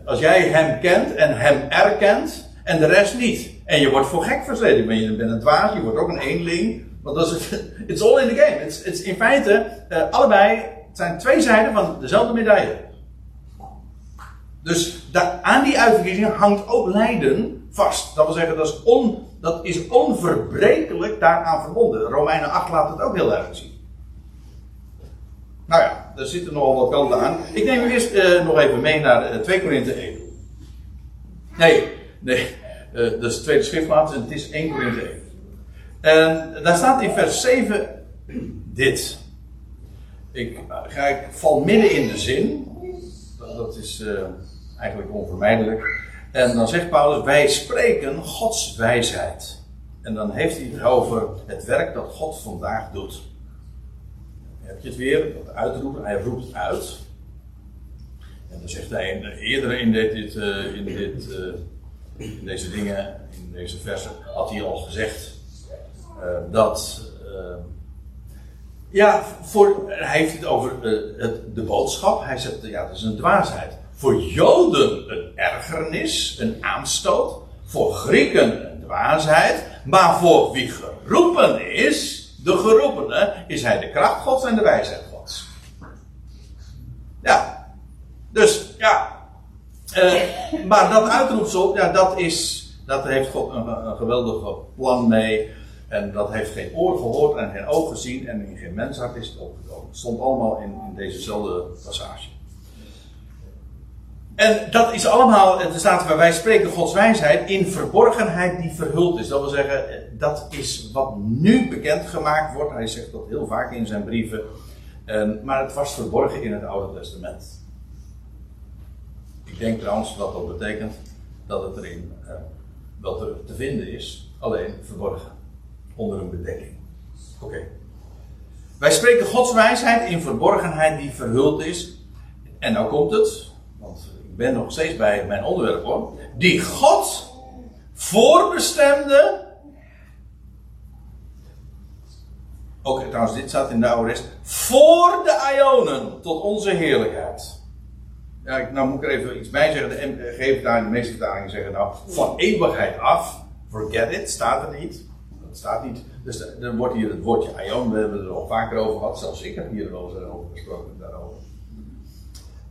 Speaker 1: als jij hem kent en hem erkent en de rest niet, en je wordt voor gek versleten, ben je bent een dwaas, je wordt ook een eenling, want dat is het, it's all in the game. Het is in feite, uh, allebei, zijn twee zijden van dezelfde medaille. Dus daar, aan die uitverkiezing hangt ook lijden vast. Dat wil zeggen, dat is, on, dat is onverbrekelijk daaraan verbonden. Romeinen 8 laat het ook heel erg zien. Nou ja, er zitten nogal wat kanten aan. Ik neem u eerst uh, nog even mee naar uh, 2 Korinthe 1. Nee, nee, uh, dat is de tweede schriftplaats en het is 1 Korinthe 1. En daar staat in vers 7 dit. Ik, ga, ik val midden in de zin. Dat is uh, eigenlijk onvermijdelijk. En dan zegt Paulus: Wij spreken Gods wijsheid. En dan heeft hij het over het werk dat God vandaag doet. Dan heb je het weer, dat uitroepen. Hij roept uit. En dan zegt hij eerder in, dit, in, dit, deze dingen, in deze versen, had hij al gezegd uh, dat. Uh, ja, voor, hij heeft het over uh, het, de boodschap. Hij zegt, ja, dat is een dwaasheid. Voor Joden een ergernis, een aanstoot. Voor Grieken een dwaasheid. Maar voor wie geroepen is, de geroepene, is hij de kracht Gods en de wijsheid Gods. Ja. Dus, ja. maar dat uitroepsel, ja, dat is. Dat heeft God een, een geweldig plan mee. En dat heeft geen oor gehoord en geen oog gezien en in geen menshart is het stond allemaal in, in dezezelfde passage. En dat is allemaal, er staat waar wij spreken Gods wijsheid in verborgenheid die verhuld is. Dat wil zeggen, dat is wat nu bekendgemaakt wordt. Hij zegt dat heel vaak in zijn brieven. maar het was verborgen in het Oude Testament. Denk trouwens dat dat betekent dat het erin, uh, dat er te vinden is, alleen verborgen onder een bedekking. Oké. Wij spreken Gods wijsheid in verborgenheid die verhuld is. En nou komt het, want ik ben nog steeds bij mijn onderwerp hoor. Die God voorbestemde. Ook trouwens, dit staat in de oude rest. Voor de Ionen tot onze heerlijkheid. Ja, nou moet ik er even iets bij zeggen. De daar de meeste vertalingen zeggen nou van eeuwigheid af. Forget it, staat er niet. Dat staat niet. Dus dan wordt hier het woordje aion, we hebben er al vaker over gehad. Zelfs ik heb hier wel eens over gesproken daarover.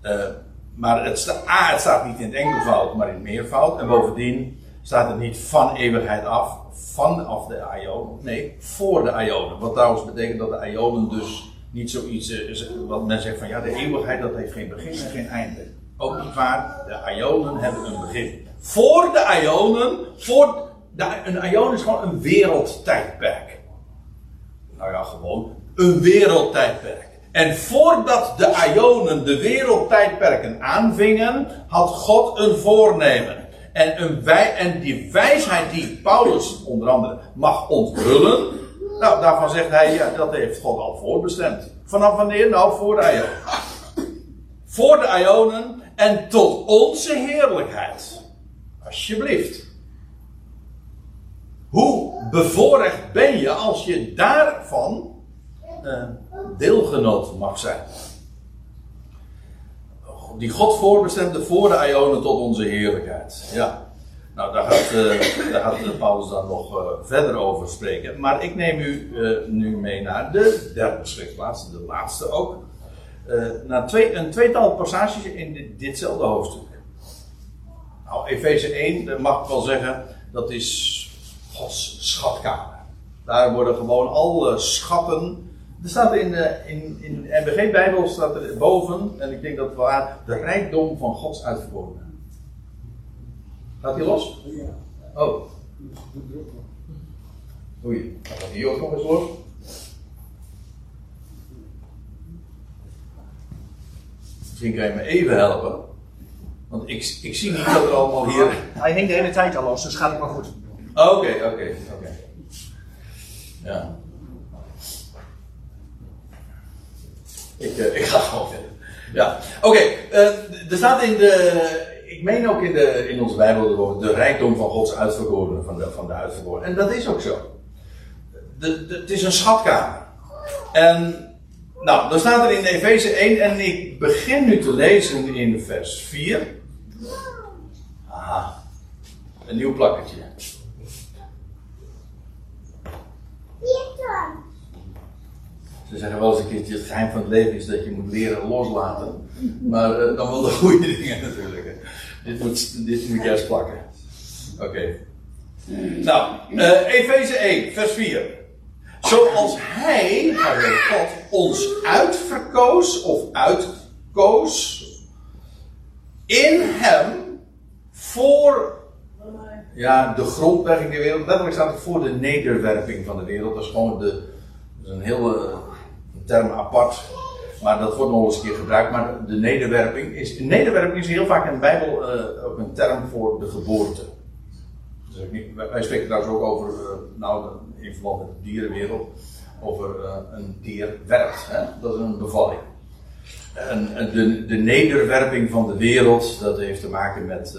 Speaker 1: Uh, maar het, A, staat niet in het enkelvoud, maar in het meervoud. En bovendien staat het niet van eeuwigheid af, vanaf de aion. Nee, voor de aionen. Wat trouwens betekent dat de aionen dus niet zoiets is, wat men zegt van ja, de eeuwigheid dat heeft geen begin en geen einde. Ook niet waar, de aionen hebben een begin. Voor de aionen, voor een aion is gewoon een wereldtijdperk. Nou ja, gewoon een wereldtijdperk. En voordat de Ionen de wereldtijdperken aanvingen, had God een voornemen. En, een wij, en die wijsheid die Paulus onder andere mag onthullen, nou, daarvan zegt hij, ja, dat heeft God al voorbestemd. Vanaf wanneer? Nou, voor de Ionen. Voor de Ionen en tot onze heerlijkheid. Alsjeblieft. Hoe bevoorrecht ben je als je daarvan uh, deelgenoot mag zijn? die God voorbestemde voor de Ionen tot onze heerlijkheid. Ja. Nou, daar gaat, uh, daar Paulus dan nog uh, verder over spreken. Maar ik neem u uh, nu mee naar de derde schriftplaats, de laatste ook. naar twee, een tweetal passages in dit, ditzelfde hoofdstuk. Nou, Efeze 1, dat mag ik wel zeggen, dat is Gods schatkamer. Daar worden gewoon alle schatten. Er staat in de, in, in de NBG-Bijbel staat er boven, en ik denk dat het wel de rijkdom van Gods uitverkorenen. Gaat hij los? Ja. Oh. Oei, gaat hij ook nog eens los. Misschien kan je me even helpen. Want ik, ik zie niet dat er allemaal hier.
Speaker 2: Hij hing de hele tijd al los, dus gaat het maar goed.
Speaker 1: Oké, oké, oké. Ja. Ik, uh, ik ga gewoon verder. Ja, oké. Okay, uh, eh, er staat in de. Ik meen ook in, de, in onze Bijbel de rijkdom van Gods uitverkoren, van de, van de uitverkoren. En dat is ook zo. De, het is een schatkamer. En. Nou, dan staat er in Efeze 1, en ik begin nu te lezen in vers 4. Aha, een nieuw plakketje. Ze zeggen wel eens een keertje: het geheim van het leven is dat je moet leren loslaten. Maar uh, dan wel de goede dingen natuurlijk. Dit moet, dit moet juist plakken. Oké. Nou, uh, Efeze 1, vers 4. Zoals Hij, God, ons uitverkoos of uitkoos in Hem voor ja, de grondlegging der wereld. Letterlijk staat het voor de nederwerping van de wereld. Dat is gewoon de, dat is een hele term apart. Maar dat wordt nog eens een keer gebruikt. Maar de nederwerping is. Nederwerping is heel vaak in de Bijbel uh, ook een term voor de geboorte. Dus wij spreken trouwens ook over, uh, nou, in verband met de dierenwereld, over uh, een dier werpt. Hè? Dat is een bevalling. En de, de nederwerping van de wereld, dat heeft te maken met,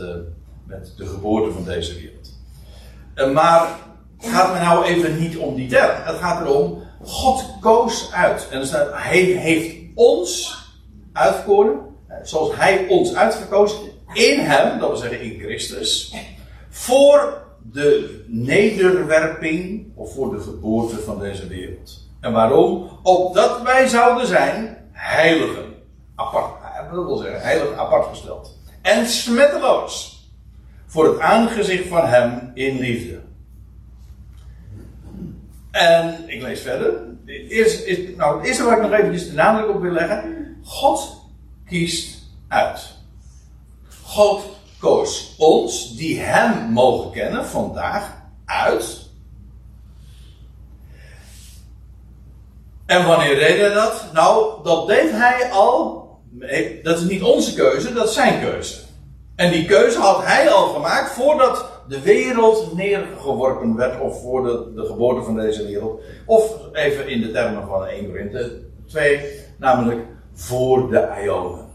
Speaker 1: met de geboorte van deze wereld. maar gaat me nou even niet om die term. Het gaat erom God koos uit. En staat, hij heeft ons uitgekozen, zoals hij ons uitgekozen, in hem, dat wil zeggen in Christus, voor de nederwerping of voor de geboorte van deze wereld. En waarom? Opdat wij zouden zijn heiligen. Apart, dat wil zeggen, heilig apart gesteld. En smetteloos. Voor het aangezicht van hem in liefde. En ik lees verder. Is, nou, het eerste waar ik nog eventjes de nadruk op wil leggen. God kiest uit. God koos ons, die Hem mogen kennen, vandaag uit. En wanneer deed hij dat? Nou, dat deed hij al. Dat is niet onze keuze, dat is zijn keuze. En die keuze had hij al gemaakt voordat de wereld neergeworpen werd, of voor de, de geboorte van deze wereld. Of even in de termen van 1 Korinthe 2, namelijk voor de Ionen.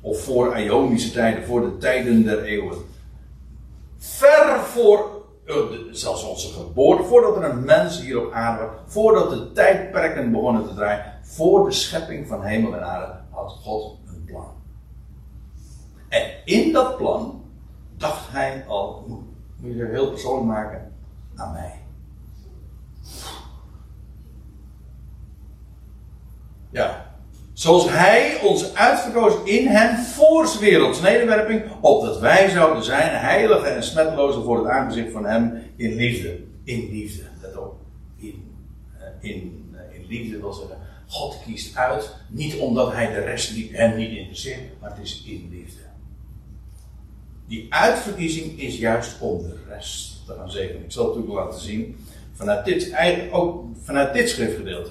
Speaker 1: Of voor Ionische tijden, voor de tijden der eeuwen. Ver voor, eh, zelfs onze geboorte, voordat er een mens hier op aarde voordat de tijdperken begonnen te draaien, voor de schepping van hemel en aarde, had God een plan. En in dat plan dacht hij al, moet je heel persoonlijk maken, aan mij. Ja. Zoals hij ons uitverkozen in hem voor werelds nederwerping, opdat wij zouden zijn heilige en smetteloze voor het aangezicht van hem in liefde. In liefde, let op. In, eh, in, eh, in liefde wil zeggen, God kiest uit, niet omdat hij de rest hem niet interesseert, maar het is in liefde. Die uitverkiezing is juist om de rest te gaan zegenen. Ik zal het natuurlijk laten zien vanuit dit, ook vanuit dit schriftgedeelte.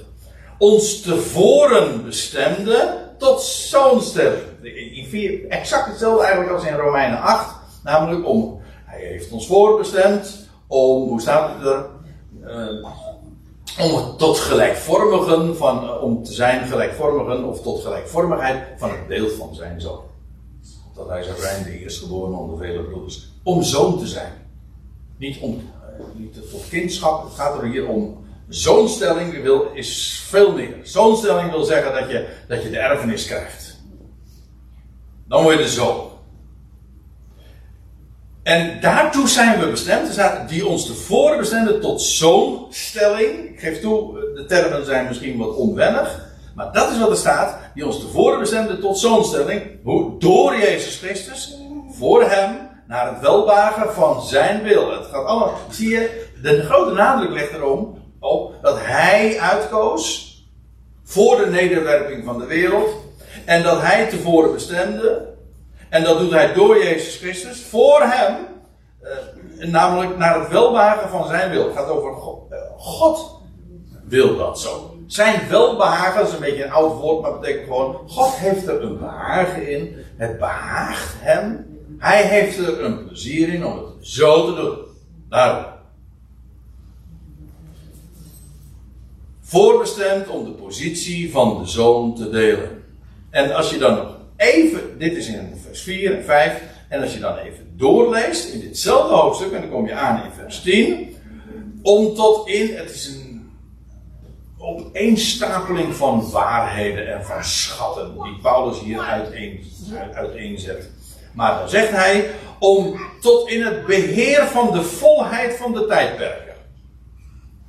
Speaker 1: Ons tevoren bestemde tot zoonsterven. Exact hetzelfde eigenlijk als in Romeinen 8. Namelijk om, hij heeft ons voorbestemd om, hoe staat het er? Uh, om tot gelijkvormigen van, om te zijn gelijkvormigen of tot gelijkvormigheid van het beeld van zijn zoon dat hij zou zijn, de eerstgeboren onder vele broeders, om zoon te zijn. Niet, om, eh, niet tot kindschap, het gaat er hier om zoonstelling, wil, is veel meer. Zoonstelling wil zeggen dat je, dat je de erfenis krijgt. Dan word je de zoon. En daartoe zijn we bestemd, die ons tevoren bestemden tot zoonstelling. Ik geef toe, de termen zijn misschien wat onwennig. Maar dat is wat er staat, die ons tevoren bestemde tot zoonstelling. Hoe? Door Jezus Christus, voor hem, naar het welbagen van zijn wil. Het gaat allemaal, zie je, de grote nadruk ligt erom op dat hij uitkoos voor de nederwerping van de wereld. En dat hij tevoren bestemde. En dat doet hij door Jezus Christus. Voor hem. Eh, namelijk naar het welbehagen van zijn wil. Het gaat over God. Eh, God wil dat zo. Zijn welbehagen, dat is een beetje een oud woord, maar betekent gewoon: God heeft er een behagen in. Het behaagt hem. Hij heeft er een plezier in om het zo te doen. Daarom. Voorbestemd om de positie van de zoon te delen. En als je dan nog even, dit is in vers 4 en 5, en als je dan even doorleest in ditzelfde hoofdstuk, en dan kom je aan in vers 10, om tot in, het is een opeenstapeling van waarheden en van schatten, die Paulus hier uiteen, uiteenzet. Maar dan zegt hij, om tot in het beheer van de volheid van de tijdperken.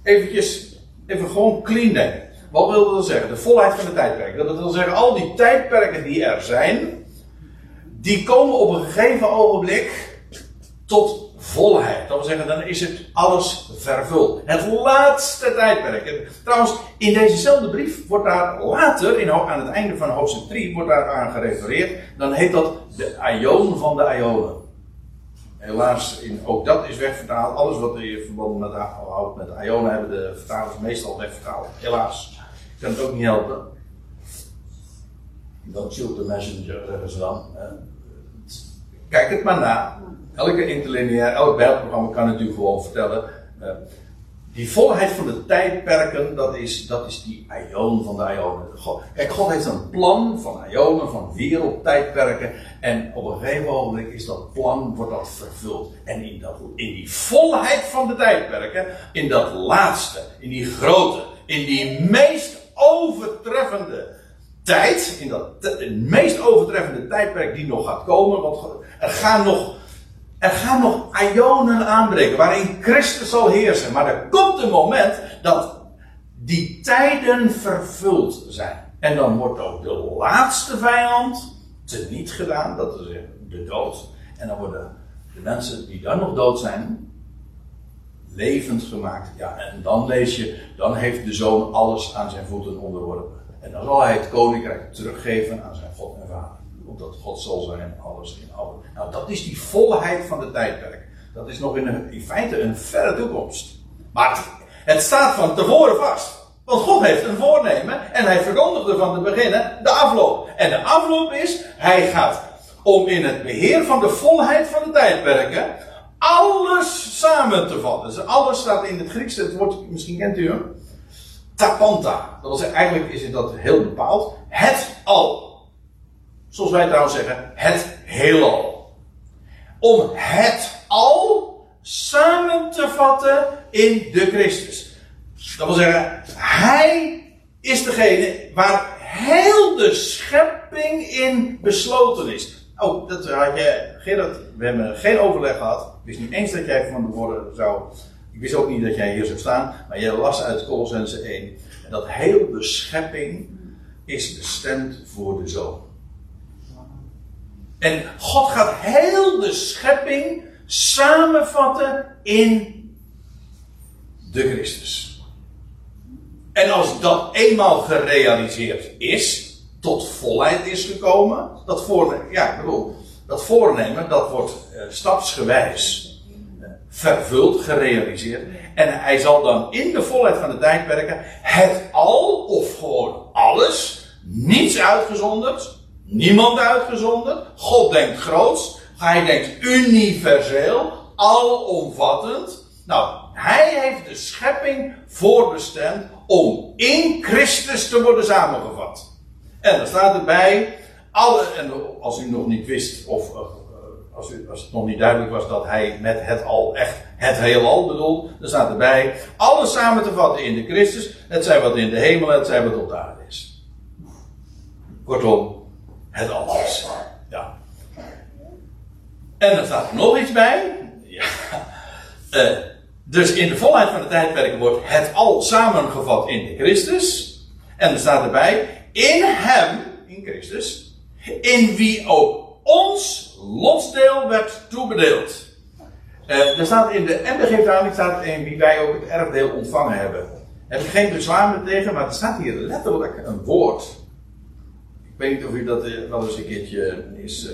Speaker 1: Eventjes Even gewoon clean denken. Wat wil dat zeggen? De volheid van de tijdperken. Dat wil zeggen, al die tijdperken die er zijn, die komen op een gegeven ogenblik tot volheid. Dat wil zeggen, dan is het alles vervuld. Het laatste tijdperk. En trouwens, in dezezelfde brief wordt daar later, in, aan het einde van hoofdstuk 3, wordt daar aan gerefereerd. Dan heet dat de aion van de aionen. Helaas, in, ook dat is wegvertaald. Alles wat je verband met, met Iona hebben de vertalers meestal wegvertaald. Helaas. Ik kan het ook niet helpen. Don't shoot the messenger, zeggen ze dan. Kijk het maar na. Elke interlineair, elk bijbelprogramma kan natuurlijk gewoon vertellen. Die volheid van de tijdperken, dat is, dat is die aion van de ionen. God, kijk, God heeft een plan van ionen, van wereldtijdperken. En op een gegeven moment is dat plan, wordt dat vervuld. En in, dat, in die volheid van de tijdperken, in dat laatste, in die grote, in die meest overtreffende tijd, in dat meest overtreffende tijdperk die nog gaat komen, want er gaan nog er gaan nog ionen aanbreken waarin Christus zal heersen. Maar er komt een moment dat die tijden vervuld zijn. En dan wordt ook de laatste vijand teniet gedaan, dat is de dood. En dan worden de mensen die dan nog dood zijn, levend gemaakt. Ja, en dan lees je, dan heeft de zoon alles aan zijn voeten onderworpen. En dan zal hij het koninkrijk teruggeven aan zijn God en Vader dat God zal zijn, alles in alles. Nou, dat is die volheid van de tijdperk. Dat is nog in, feite een verre toekomst. Maar het staat van tevoren vast. Want God heeft een voornemen en hij verkondigde van te beginnen de afloop. En de afloop is, hij gaat om in het beheer van de volheid van de tijdperken alles samen te vatten. Dus alles staat in het Grieks, het woord, misschien kent u hem, tapanta. Dat zeggen, eigenlijk is het dat heel bepaald. Het al. Zoals wij trouwens zeggen, het heelal. Om het al samen te vatten in de Christus. Dat wil zeggen, Hij is degene waar heel de schepping in besloten is. Oh, dat had je, Gerard, we hebben geen overleg gehad. Ik wist niet eens dat jij van de woorden zou. Ik wist ook niet dat jij hier zou staan, maar jij las uit Colossense 1. En dat heel de schepping is bestemd voor de zoon. En God gaat heel de schepping samenvatten in de Christus. En als dat eenmaal gerealiseerd is, tot volheid is gekomen, dat voornemen, ja, ik bedoel, dat voornemen, dat wordt uh, stapsgewijs uh, vervuld, gerealiseerd. En hij zal dan in de volheid van de tijdperken het al, of gewoon alles, niets uitgezonderd, niemand uitgezonderd. God denkt groots. Hij denkt universeel, alomvattend. Nou, hij heeft de schepping voorbestemd om in Christus te worden samengevat. En dan staat erbij, alle, en als u nog niet wist, of uh, als, u, als het nog niet duidelijk was dat hij met het al echt het heelal bedoelt, dan staat erbij, alles samen te vatten in de Christus, het zij wat in de hemel, het zij wat op de aarde is. Kortom, het alles. Ja. En dan staat er nog iets bij. Ja. Uh, dus in de volheid van de tijdperken wordt het al samengevat in Christus. En er staat erbij, in hem, in Christus, in wie ook ons lotsdeel werd toebedeeld. Uh, er staat in de MBG-verhouding staat in wie wij ook het erfdeel ontvangen hebben. Heb ik geen bezwaar tegen, maar er staat hier letterlijk een woord. Weet niet of u dat eh, wel eens een keertje is uh,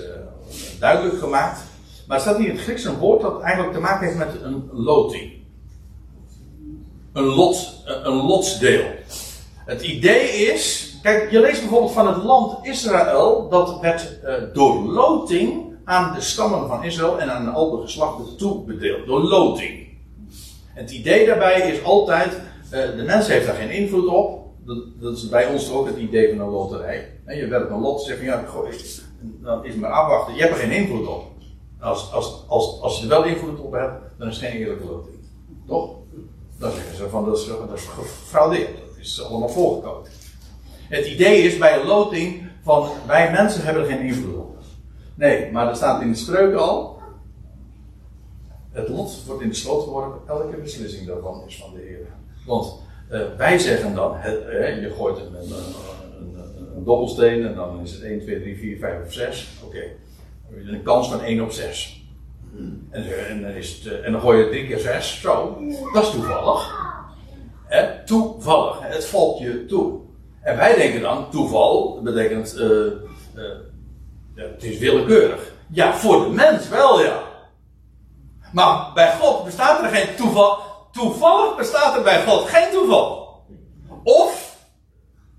Speaker 1: duidelijk gemaakt. Maar er staat hier in het Grieks een woord dat eigenlijk te maken heeft met een loting. Een lot, een lotsdeel. Het idee is, kijk, je leest bijvoorbeeld van het land Israël, dat werd door loting aan de stammen van Israël en aan al de geslachten toebedeeld. Door loting. Het idee daarbij is altijd, de mens heeft daar geen invloed op. Dat, dat, is bij ons ook het idee van een loterij. En je werkt een lot, zeg van ja, goh, dan is maar afwachten. Je hebt er geen invloed op. Als, als, als, als je er wel invloed op hebt, dan is het geen eerlijke loting. Toch? Dan zeggen ze van dat is, dat is gefraudeerd. Dat is allemaal voorgekomen. Het idee is bij een loting van wij mensen hebben er geen invloed op. Nee, maar er staat in de spreuken al. Het lot wordt in de sloot geworpen. Elke beslissing daarvan is van de Heer. Want uh, wij zeggen dan, uh, je gooit een, een, een, een, dobbelsteen en dan is het 1, 2, 3, 4, 5 of 6. Oké. Okay. Een kans van 1 op 6. En, en, dan is het, en dan gooi je 3 keer 6. Zo. Dat is toevallig. Toevallig. Het valt je toe. En wij denken dan, toeval betekent, uh, uh, het is willekeurig. Ja, voor de mens wel, ja. Maar bij God bestaat er geen toeval. Toevallig bestaat er bij God geen toeval. Of,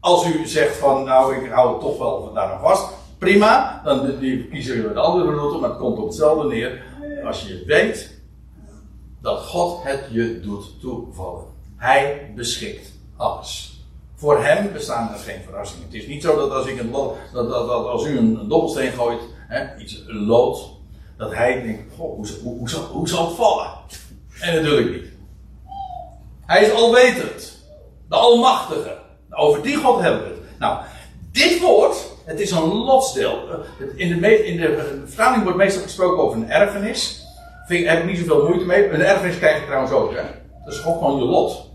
Speaker 1: als u zegt van, nou, ik hou het toch wel daar vast. Prima, dan kiezen we een andere route, maar het komt op hetzelfde neer. Als je weet dat God het je doet toevallen. Hij beschikt alles. Voor hem bestaan er geen verrassingen. Het is niet zo dat als, ik een, dat, dat, als u een, een dobbelsteen gooit, hè, iets, lood, dat hij denkt: goh, hoe, hoe, hoe, hoe zal het vallen? En natuurlijk niet. Hij is alwetend, de Almachtige. Over die God hebben we het. Nou, dit woord, het is een lotsdeel. In de, in de vertaling wordt meestal gesproken over een erfenis. Daar heb ik niet zoveel moeite mee. Een erfenis krijg je trouwens ook? Dat is gewoon je lot.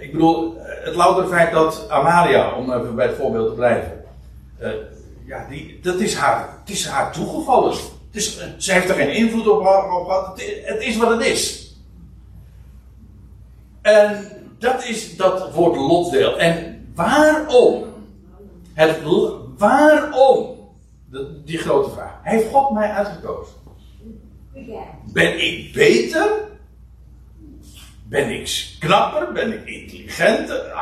Speaker 1: Ik bedoel, het louter feit dat Amalia, om even bij het voorbeeld te blijven, ja, die, dat is haar, het is haar toegevallen. Het is, ze heeft er geen invloed op gehad. Het is wat het is. En dat is dat woord lotsdeel. En waarom? Het, waarom? Die grote vraag. Heeft God mij uitgekozen? Ben ik beter? Ben ik knapper? Ben ik intelligenter?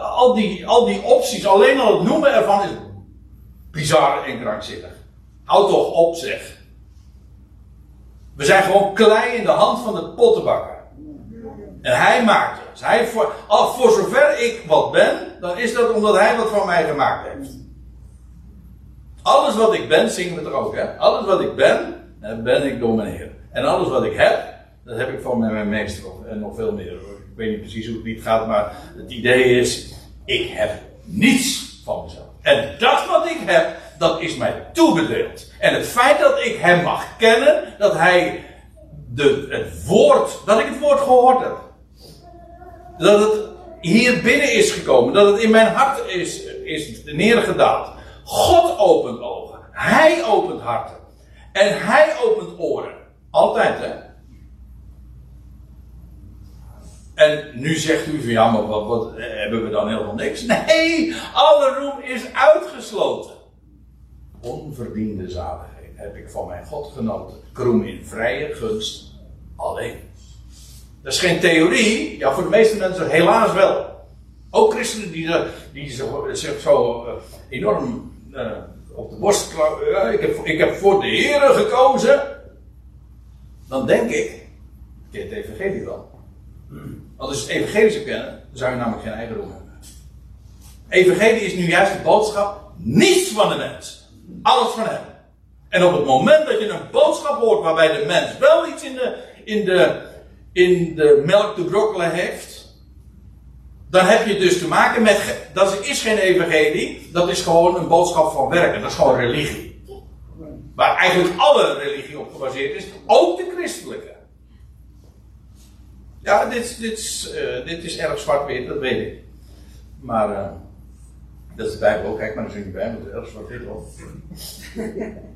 Speaker 1: Al die, al die opties, alleen al het noemen ervan is bizar en krankzinnig. Houd toch op, zeg. We zijn gewoon klei in de hand van de pottenbakker. En hij maakt ons. Hij voor, al, voor zover ik wat ben, dan is dat omdat hij wat van mij gemaakt heeft. Alles wat ik ben, zingen we er ook, hè? Alles wat ik ben, ben ik door mijn Heer. En alles wat ik heb, dat heb ik van mijn meester en nog veel meer. Ik weet niet precies hoe het gaat, maar het idee is: ik heb niets van mezelf. En dat wat ik heb, dat is mij toebedeeld. En het feit dat ik hem mag kennen, dat hij de, het woord, dat ik het woord gehoord heb, dat het hier binnen is gekomen, dat het in mijn hart is, is neergedaald. God opent ogen, hij opent harten en hij opent oren. Altijd, hè? En nu zegt u van ja, maar wat, wat hebben we dan helemaal niks? Nee, alle roem is uitgesloten. Onverdiende zaligheid heb ik van mijn God genoten. Kroem in vrije gunst alleen. Dat is geen theorie, ja, voor de meeste mensen helaas wel. Ook christenen die, die zich zo uh, enorm uh, op de borst klappen. ik, heb, ik heb voor de Heeren gekozen. Dan denk ik, je het evangelie wel. Als je het evangelie kennen, dan zou je namelijk geen eigen roem hebben. Evangelie is nu juist de boodschap, niets van de mens. Alles van hem. En op het moment dat je een boodschap hoort waarbij de mens wel iets in de, in de, in de melk te brokkelen heeft, dan heb je dus te maken met. Dat is geen evangelie, dat is gewoon een boodschap van werken, dat is gewoon religie. Waar eigenlijk alle religie op gebaseerd is, ook de christelijke. Ja, dit, dit, is, uh, dit is erg zwart-wit, dat weet ik. Maar uh, dat is de Bijbel ook. Kijk maar eens in de Bijbel, erg zwart-wit.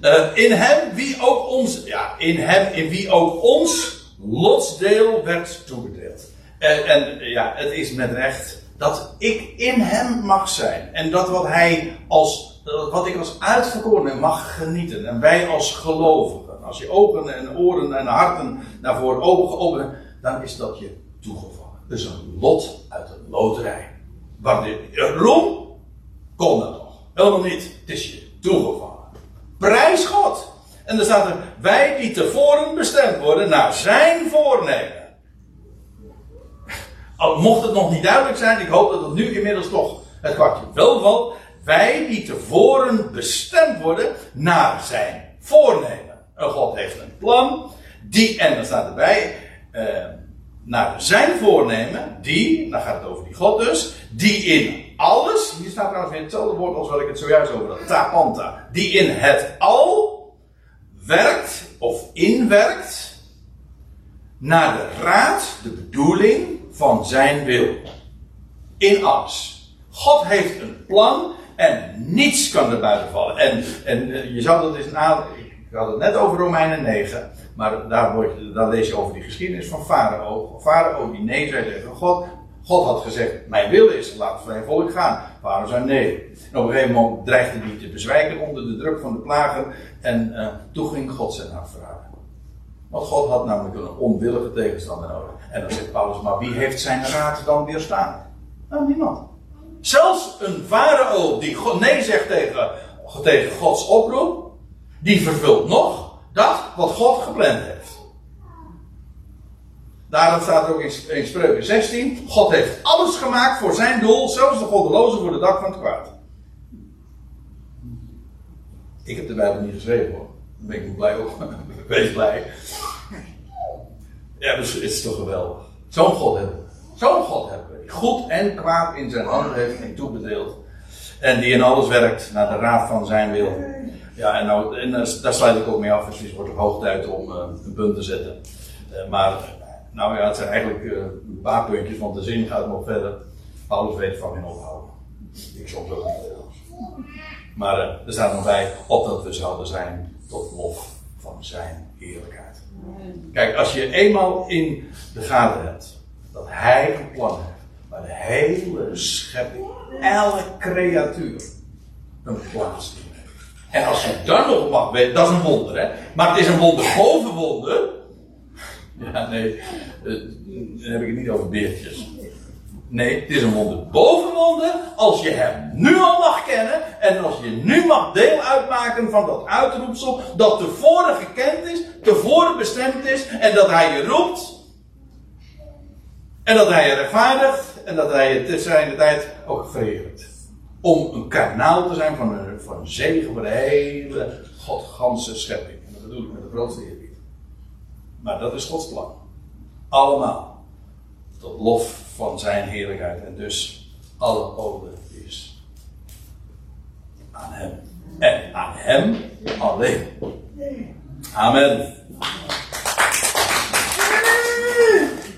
Speaker 1: Uh, in hem wie ook ons, ja, in hem in wie ook ons lotsdeel werd toebedeeld. En, en ja, het is met recht dat ik in hem mag zijn. En dat wat hij als, wat ik als uitverkorene mag genieten. En wij als gelovigen. Als je ogen en oren en harten naar voren open geopend dan is dat je toegevallen. Dus een lot uit de loterij. Waar de roem kon dat nog. Helemaal niet. Het is je toegevallen. Prijs God. En dan staat er, wij die tevoren bestemd worden naar zijn voornemen. Mocht het nog niet duidelijk zijn, ik hoop dat het nu inmiddels toch het kwartje wel valt. Wij die tevoren bestemd worden naar zijn voornemen. En God heeft een plan, die, en dan staat erbij, eh, naar zijn voornemen, die, dan gaat het over die God dus, die in alles, hier staat trouwens weer hetzelfde woord als wat ik het zojuist over had, tapanta, die in het al werkt of inwerkt naar de raad, de bedoeling van zijn wil. In alles. God heeft een plan en niets kan er buiten vallen. En, en eh, je zou dat eens na. Ik had het net over Romeinen 9. Maar daar, wordt, daar lees je over die geschiedenis van Farao. Farao die nee zei tegen God. God had gezegd: Mijn wil is, laat mijn volk gaan. Farao zei nee. En op een gegeven moment dreigde hij te bezwijken onder de druk van de plagen. En uh, toen ging God zijn hart. Want God had namelijk een onwillige tegenstander nodig. En dan zegt Paulus: Maar wie heeft zijn raad dan weerstaan? Nou, niemand. Zelfs een farao die nee zegt tegen, tegen Gods oproep, die vervult nog dat wat God gepland heeft. Daarom staat er ook in, in Spreuken 16: God heeft alles gemaakt voor zijn doel, zelfs de goddelozen voor de dag van het kwaad. Ik heb de Bijbel niet geschreven hoor. Dan ben ik blij ook. Wees blij. Ja, dus het is toch geweldig. Zo'n God hebben we. Zo'n God hebben we. Goed en kwaad in zijn handen heeft en toebedeeld. En die in alles werkt naar de raad van zijn wil. Ja, en, nou, en daar sluit ik ook mee af. Het wordt ook hoog tijd om uh, een punt te zetten. Uh, maar, nou ja, het zijn eigenlijk uh, een paar puntjes, want de zin gaat nog verder. Alles weet van in ophouden. Ik soms ook niet. Maar er staat nog bij, opdat we zouden zijn tot lof van zijn heerlijkheid. Kijk, als je eenmaal in de gaten hebt dat hij een plan heeft, maar de hele schepping, elke creatuur, een plaats in heeft. En als je dan nog mag weten, dat is een wonder, hè? Maar het is een wonder boven wonder. Ja, nee, eh, dan heb ik het niet over beertjes. Nee, het is een wonder boven wonder als je hem nu al mag kennen en als je nu mag deel uitmaken van dat uitroepsel dat tevoren gekend is, tevoren bestemd is en dat hij je roept en dat hij je rechtvaardigt en dat hij je te zijn tijd ook verheerlijkt. Om een kanaal te zijn van een, van zegen voor de hele godganse schepping. En dat bedoel ik met de grootste. Maar dat is Gods plan. Allemaal tot lof van zijn heerlijkheid. En dus alle ode is aan hem. En aan hem alleen. Amen.